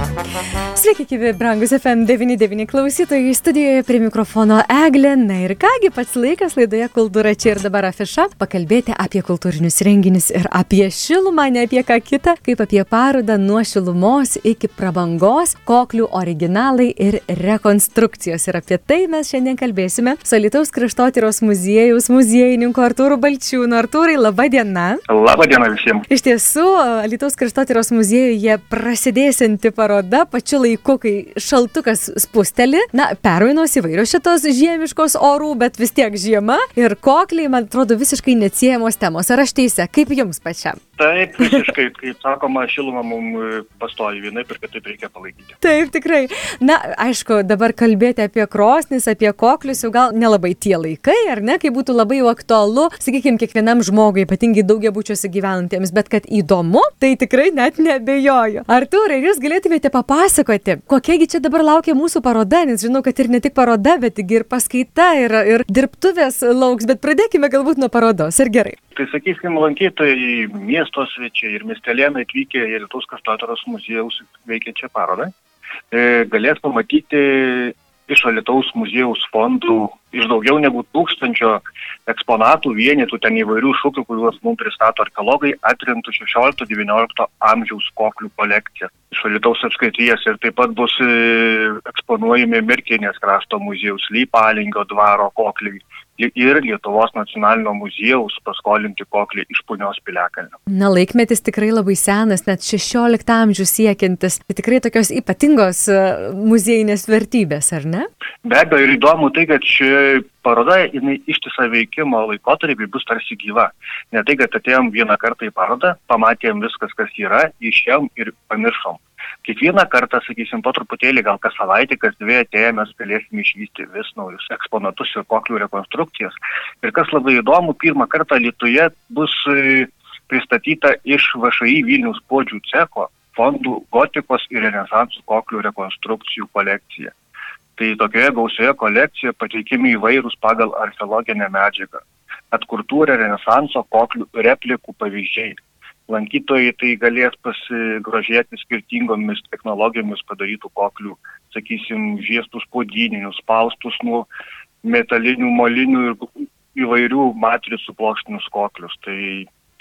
Sveiki, gyvi, brangus FM99 klausytojai, studijoje prie mikrofono Eglė. Na ir kągi, pats laikas laidoje Kultūra čia ir dabar afiša pakalbėti apie kultūrinius renginius ir apie šilumą, ne apie ką kitą, kaip apie parodą nuo šilumos iki prabangos, koklių originalai ir rekonstrukcijos. Ir apie tai mes šiandien kalbėsime su Alitaus kraštotyros muziejaus muziejininku Artūru Balčiūnu. Artūrai, laba diena. Labą dieną visiems. Iš tiesų, Alitaus kraštotyros muziejuje prasidėsianti paroda pačiu laiku, kai šaltukas spusteli, na, pervainos įvairios šitos žiemiškos orų, bet vis tiek žiema ir kokliai, man atrodo, visiškai neatsiejamos temos. Ar aš teisė, kaip jums pačiam? Taip, visiškai, kaip sakoma, šilumą mums pastoji vienaip ir kitaip reikia palaikyti. Taip, tikrai. Na, aišku, dabar kalbėti apie krosnis, apie koklius jau gal nelabai tie laikai, ar ne, kai būtų labai aktualu, sakykime, kiekvienam žmogui, ypatingai daugiabučiuose gyvenantiems, bet kad įdomu, tai tikrai net nebejoju. Artūrai, jūs galėtumėte papasakoti, kokiagi čia dabar laukia mūsų paroda, nes žinau, kad ir ne tik paroda, bet ir paskaita, ir, ir dirbtuvės lauks, bet pradėkime galbūt nuo parodos, ir gerai. Tai sakykime, lankytojai, miesto svečiai ir miestelėnai atvykę į Lietuvos kastotoros muziejaus veikiančią parodą e, galės pamatyti iš Lietuvos muziejaus fondų iš daugiau negu tūkstančio eksponatų, vienetų ten įvairių šūkių, kuriuos mums pristato archeologai, atrinktų 16-19 amžiaus koklių kolekciją iš Lietuvos apskaities ir taip pat bus e, eksponuojami Mirkinės krašto muziejaus Lypalingio dvaro kokliai ir Lietuvos nacionalinio muziejaus paskolinti koklį iš punios piliakalnio. Na, laikmetis tikrai labai senas, net 16 amžių siekiantis. Tai tikrai tokios ypatingos e, muziejinės vertybės, ar ne? Be abejo, ir įdomu tai, kad ši paroda, jinai ištisą veikimo laikotarpį bus tarsi gyva. Ne tai, kad atėjom vieną kartą į parodą, pamatėm viskas, kas yra, išėjom ir pamiršom kiekvieną kartą, sakysim, po truputėlį, gal kas savaitę, kas dvi atėję mes galėsime išvysti vis naujus eksponatus ir koklių rekonstrukcijas. Ir kas labai įdomu, pirmą kartą Lietuvoje bus e, pristatyta iš VŠI Vilnius podžių ceko fondų gotikos ir renesansų koklių rekonstrukcijų kolekcija. Tai tokioje gausioje kolekcijoje pateikimi įvairūs pagal archeologinę medžiagą. Atkurtų renesanso koklių replikų pavyzdžiai lankytojai tai galės pasigrožėti skirtingomis technologijomis padarytų koklių, sakysim, žiestus podyninius, spaustus nuo metalinių, molinių ir įvairių matricų plokštinius koklius. Tai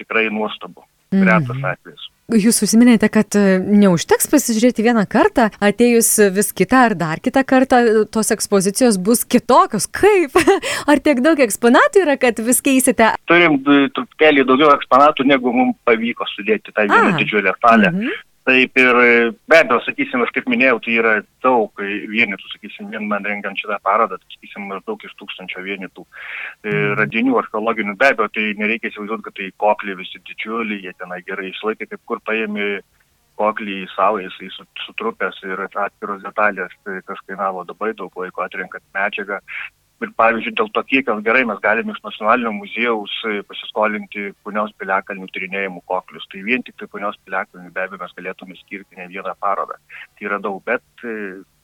tikrai nuostabu. Retas Mhm. atvejis. Jūs užsiminėte, kad e, neužteks pasižiūrėti vieną kartą, atėjus vis kitą ar dar kitą kartą, e, tos ekspozicijos bus kitokios. Kaip? Ar tiek daug eksponatų yra, kad vis keisite? Turim du- truputėlį daugiau eksponatų, negu mums pavyko sudėti tą vieną didžiulę salę. Mhm. Taip ir e, be abejo, sakysim, aš kaip minėjau, tai yra daug vienetų, sakysim, vien man rengiant šitą parodą, tai sakysim, maždaug iš tūkstančio vienetų e, radinių archeologinių, be abejo, tai nereikia įsivaizduoti, kad tai kokliai visi didžiuliai, jie tenai gerai išlaikė, kaip kur paėmė koklį į savo, jisai su- sutrupęs ir atskiros detalės, tai kas kainavo labai daug laiko atrenkant medžiagą. Ir pavyzdžiui, dėl to, kiek gerai mes galime iš nacionalinio muziejaus e, pasiskolinti punios piliakalnių tyrinėjimų koklius. Tai vien tik tai punios piliakalnių be abejo mes galėtume skirti ne vieną parodą. Tai yra daug, bet e,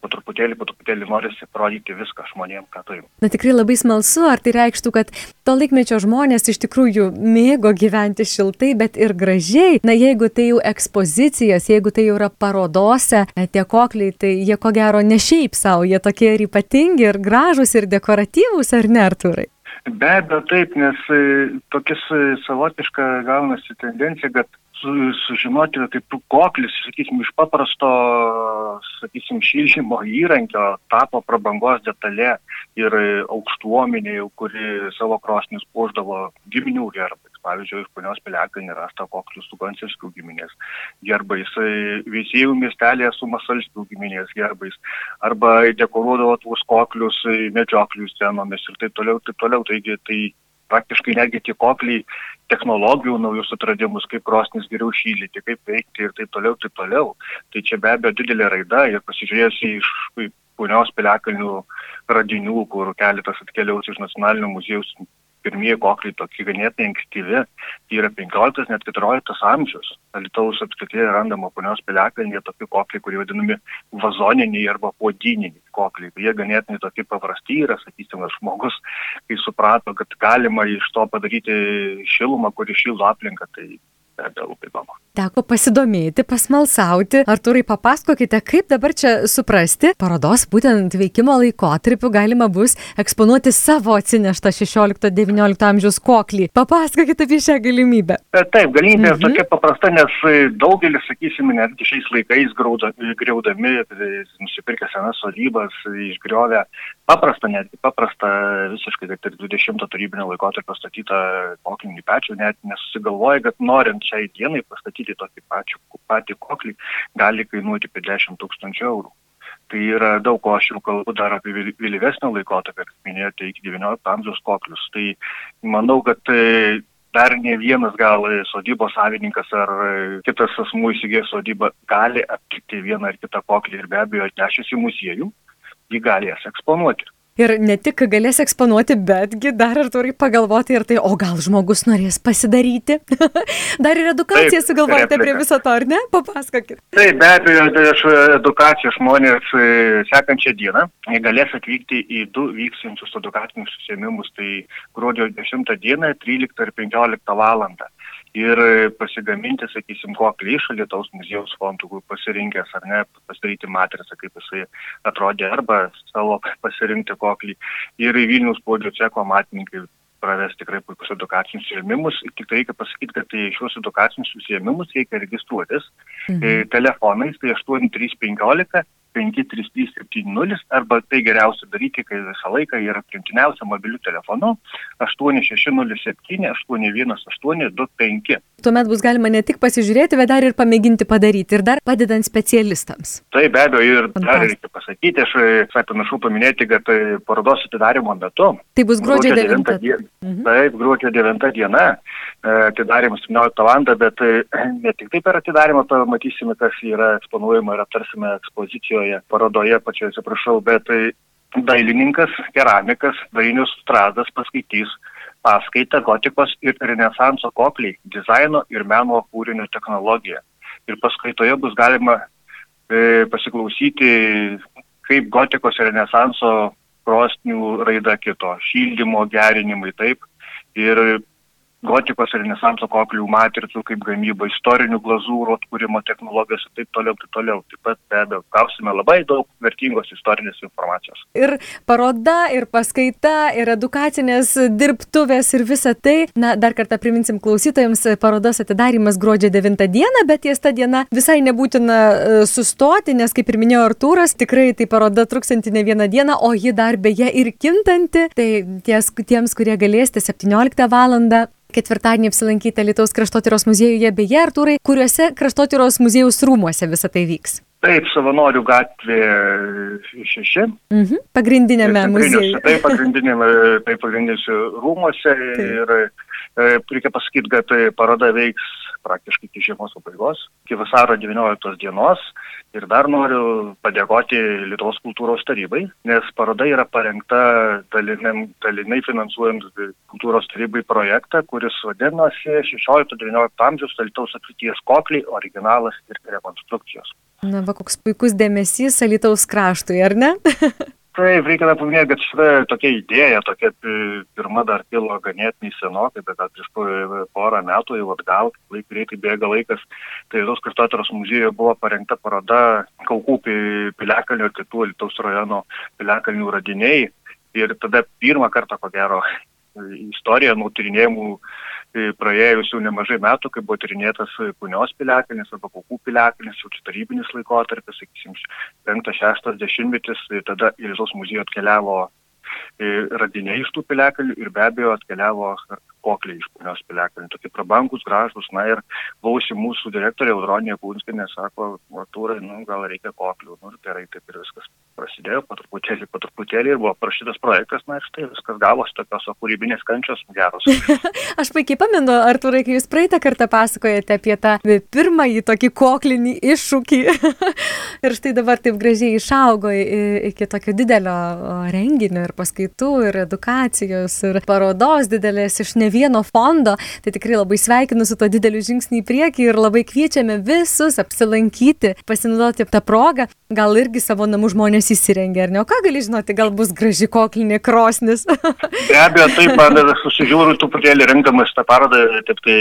po truputėlį, po truputėlį norisi parodyti viską žmonėm, ką turim. Na tikrai labai smalsu, ar tai reikštų, kad to laikmečio žmonės iš tikrųjų mėgo gyventi šiltai, bet ir gražiai. Na jeigu tai jau ekspozicijas, jeigu tai jau yra parodose, e, tie kokliai, tai jie ko gero ne šiaip savo, jie tokie ir ypatingi, ir gražus, ir dekoratyvūs, ar ne, Arturai? Be abejo, taip, nes e, tokia savotiška gaunasi tendencija, kad sužinoti, kaip koklis, sakysim, iš paprasto, sakysim, šildymo įrankio tapo prabangos detalė ir aukštuomenė, kuri savo krosnis puoždavo giminių gerbais. Pavyzdžiui, iš ponios piliakalnį rasta koklius su Gancevskių giminės gerbais, Veisėjų miestelėje su Masalskių giminės gerbais, arba dekoruodavo tuos koklius medžioklių scenomis ir taip toliau, taip toliau. Taigi, tai praktiškai netgi tie kokliai technologijų naujus atradimus, kaip krosnis geriau šildyti, kaip veikti ir taip toliau, taip toliau. Tai čia be abejo didelė raida ir pasižiūrėjus iš punios piliakalnių radinių, kur keletas atkeliaus iš nacionalinio muziejaus pirmieji kokliai tokie ganėtinai ankstyvi, tai yra 15, net 14 amžius. Alitaus apskrityje randama ponios piliakalnyje tokie kokliai, kurie vadinami vazoniniai arba podininiai kokliai. Jie ganėtinai tokie paprasti yra, sakysime, žmogus, kai suprato, kad galima iš to padaryti šilumą, kuri šildo aplinką, tai be abejo įdomu. teko pasidomėti, pasmalsauti. Arturai, papasakokite, kaip dabar čia suprasti parodos būtent veikimo laikotarpiu galima bus eksponuoti savo atsineštą 16-19 amžiaus koklį. Papasakokite apie šią galimybę. E, taip, galimybė mhm. tokia paprasta, nes daugelis, sakysime, netgi šiais laikais greudami, nusipirkę senas sodybas, išgriovę paprastą, netgi paprastą, visiškai, kad ir 20 tarybinio laikotarpio statytą koklinį pečių, net nesusigalvoja, kad norint šiai dienai pastatyti tokį pačių, patį koklį, gali kainuoti apie 10 tūkstančių eurų. Tai yra daug, ko aš jau kalbu dar apie vėlyvesnio laikotarpį, kaip minėjote, iki XIX amžiaus koklius. Tai manau, kad e, dar ne vienas gal sodybos savininkas ar e, kitas asmuo įsigėjęs sodybą gali aptikti vieną ar kitą koklį ir be abejo atnešęs į muziejų, jį galės eksponuoti ir ne tik galės eksponuoti, betgi dar ir turi pagalvoti ir tai, o gal žmogus norės pasidaryti. dar ir edukaciją Taip, sugalvojate replika. prie viso to, ar ne? Papasakokit. Taip, be abejo, aš edukaciją žmonės e, sekančią dieną galės atvykti į du vykstančius edukacinius susėmimus, tai gruodžio 10 dieną 13 ir 15 valandą ir pasigaminti, sakysim, koklį iš Lietuvos muziejaus fondų, pasirinkęs ar ne, pasidaryti matricą, kaip jisai atrodė, arba savo pasirinkti koklį. Ir į Vilnius podžio ceko matininkai praves tikrai puikus edukacinius užsiemimus. Tik tai reikia pasakyti, kad tai šios edukacinius užsiemimus reikia registruotis mhm. E, telefonais, tai 8315 53370 arba tai geriausia daryti, kai visą laiką yra primtiniausia mobiliu telefonu 8607 811825. Tuomet bus galima ne tik pasižiūrėti, bet dar ir pamėginti padaryti ir dar padedant specialistams. Taip, be abejo, ir dar reikia pasakyti, aš visai panašu paminėti, kad tai parodos atidarimo metu. Tai bus gruodžio 9 diena. Mhm. Taip, gruodžio 9 diena, e, atidarimas 17 val. bet e, ne tik tai per atidarimą pamatysime, kas yra eksponuojama ir aptarsime ekspozicijoje parodoje, pačioje, atsiprašau, bet tai dailininkas, keramikas Dainius Stradas paskaitys paskaitą gotikos ir renesanso kokliai - dizaino ir meno kūrinio technologija. Ir paskaitoje bus galima e, pasiklausyti, kaip gotikos ir renesanso krosnių raida kito, šildymo gerinimai taip. Ir gotikos renesanso koklių matricų kaip gamyba, istorinių glazūrų atkūrimo technologijos ir taip toliau, taip toliau. Taip pat be abejo, gausime labai daug vertingos istorinės informacijos. Ir paroda, ir paskaita, ir edukacinės dirbtuvės ir visa tai. Na, dar kartą priminsim klausytojams, parodos atidarimas gruodžio 9 dieną, bet ties tą dieną visai nebūtina e, sustoti, nes kaip ir minėjo Artūras, tikrai tai paroda truksanti ne vieną dieną, o ji dar beje ir kintanti. Tai ties, tiems, kurie galėsite 17 val ketvirtadienį apsilankyti Lietuvos kraštotyros muziejuje beje, Artūrai, kuriuose kraštotyros muziejaus rūmuose visą tai vyks. Taip, savanorių gatvė 6. Mhm. Pagrindinėme muziejuje. Taip, pagrindinėme, taip, pagrindinėse rūmuose. Taip. Ir e, reikia pasakyti, kad paroda veiks praktiškai iki žiemos pabaigos, iki vasaro 19 dienos. Ir dar noriu padėkoti Lietuvos kultūros tarybai, nes paroda yra parengta dalinai, dalinai finansuojant kultūros tarybai projektą, kuris vadinasi 16-19 amžiaus Lietuvos atvities kokliai, originalas ir rekonstrukcijos. Na, va, koks puikus dėmesys Lietuvos kraštui, ar ne? Taip, reikia paminėti, kad šita tokia idėja, tokia pirma dar kilo ganėtinai senokai, bet prieš porą metų jau atgal, laik greitai bėga laikas, tai Lietuvos kraštotyros muziejuje buvo parengta paroda Kaukų piliakalnių ir kitų Lietuvos rajono piliakalnių radiniai. Ir tada pirmą kartą, ko gero, istorija nuo tyrinėjimų praėjus jau nemažai metų, kai buvo tyrinėtas Kunios piliakalnis arba Kaukų piliakalnis, jau tarybinis laikotarpis, sakysim, 5-6 dešimtmetis, tai tada į Lietuvos muziejų atkeliavo radiniai iš tų piliakalių ir be abejo atkeliavo kokliai iš Kunios piliakalnių, tokie prabangus, gražus, na ir buvusi mūsų direktorė Audronė Kūnskinė sako, Artūrai, nu gal reikia koklių, nu gerai, taip ir viskas prasidėjo po truputėlį, po truputėlį ir buvo prašytas projektas, na ir štai viskas gavosi tokios kūrybinės kančios geros. Aš puikiai pamenu, Arturai, kai jūs praeitą kartą pasakojate apie tą pirmąjį tokį koklinį iššūkį ir štai dabar taip gražiai išaugo iki tokio didelio renginio ir paskaitų ir edukacijos ir parodos didelės iš ne vieno fondo, tai tikrai labai sveikinu su to dideliu žingsniu į priekį ir labai kviečiame visus apsilankyti, pasinaudoti tą progą, gal irgi savo namų žmonės kas įsirengia, ar ne? O ką gali žinoti, gal bus graži koklinė krosnis? Be abejo, taip, man susižiūriu truputėlį rinkdamas tą parodą, taip tai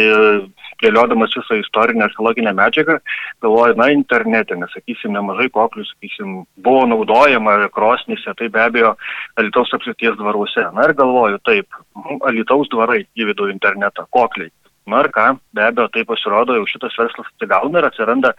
dėliodamas visą istorinę archeologinę medžiagą, galvoju, na, internete, nes, sakysim, nemažai koklių, sakysim, buvo naudojama krosnyse, tai be abejo, Alitaus apsirties dvaruose. Na ir galvoju, taip, Alitaus dvarai įvidu internetą, kokliai. Na ir ką, be abejo, tai pasirodo, jau šitas verslas atsigauna ir atsiranda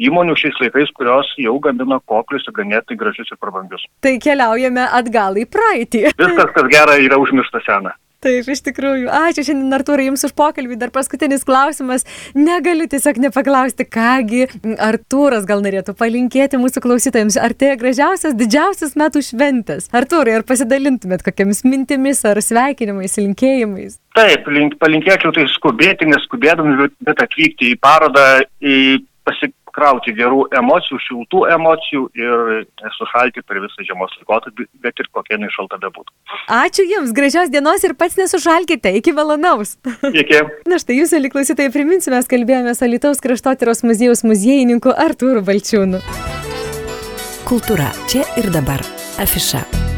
įmonių šiais laikais, kurios jau gamina koklius ir ganėtinai gražius ir prabangius. Tai keliaujame atgal į praeitį. Viskas, kas gera, yra užmiršta sena. Taip, iš tikrųjų. Ačiū šiandien, Artūrai, Jums už pokalbį. Dar paskutinis klausimas. Negaliu tiesiog nepaklausti, kągi Artūras gal norėtų palinkėti mūsų klausytojams. Ar tai gražiausias, didžiausias metų šventės? Artūrai, ar pasidalintumėt kokiamis mintimis ar sveikinimais, linkėjimais? Taip, link, palinkėčiau tai skubėti, neskubėdami, bet, bet atvykti į parodą, į pasik krauti gerų emocijų, šiltų emocijų ir nesušalti per visą žiemos laikotarpį, bet ir kokia jinai šalta bebūtų. Ačiū Jums, gražios dienos ir pats nesušalkite, iki malonaus. Iki. Na štai Jūs, liklausytojai, priminsiu, mes kalbėjome su Alitaus kraštotyros muziejaus muziejininku Artūru Balčiūnu. Kultūra čia ir dabar. Afiša.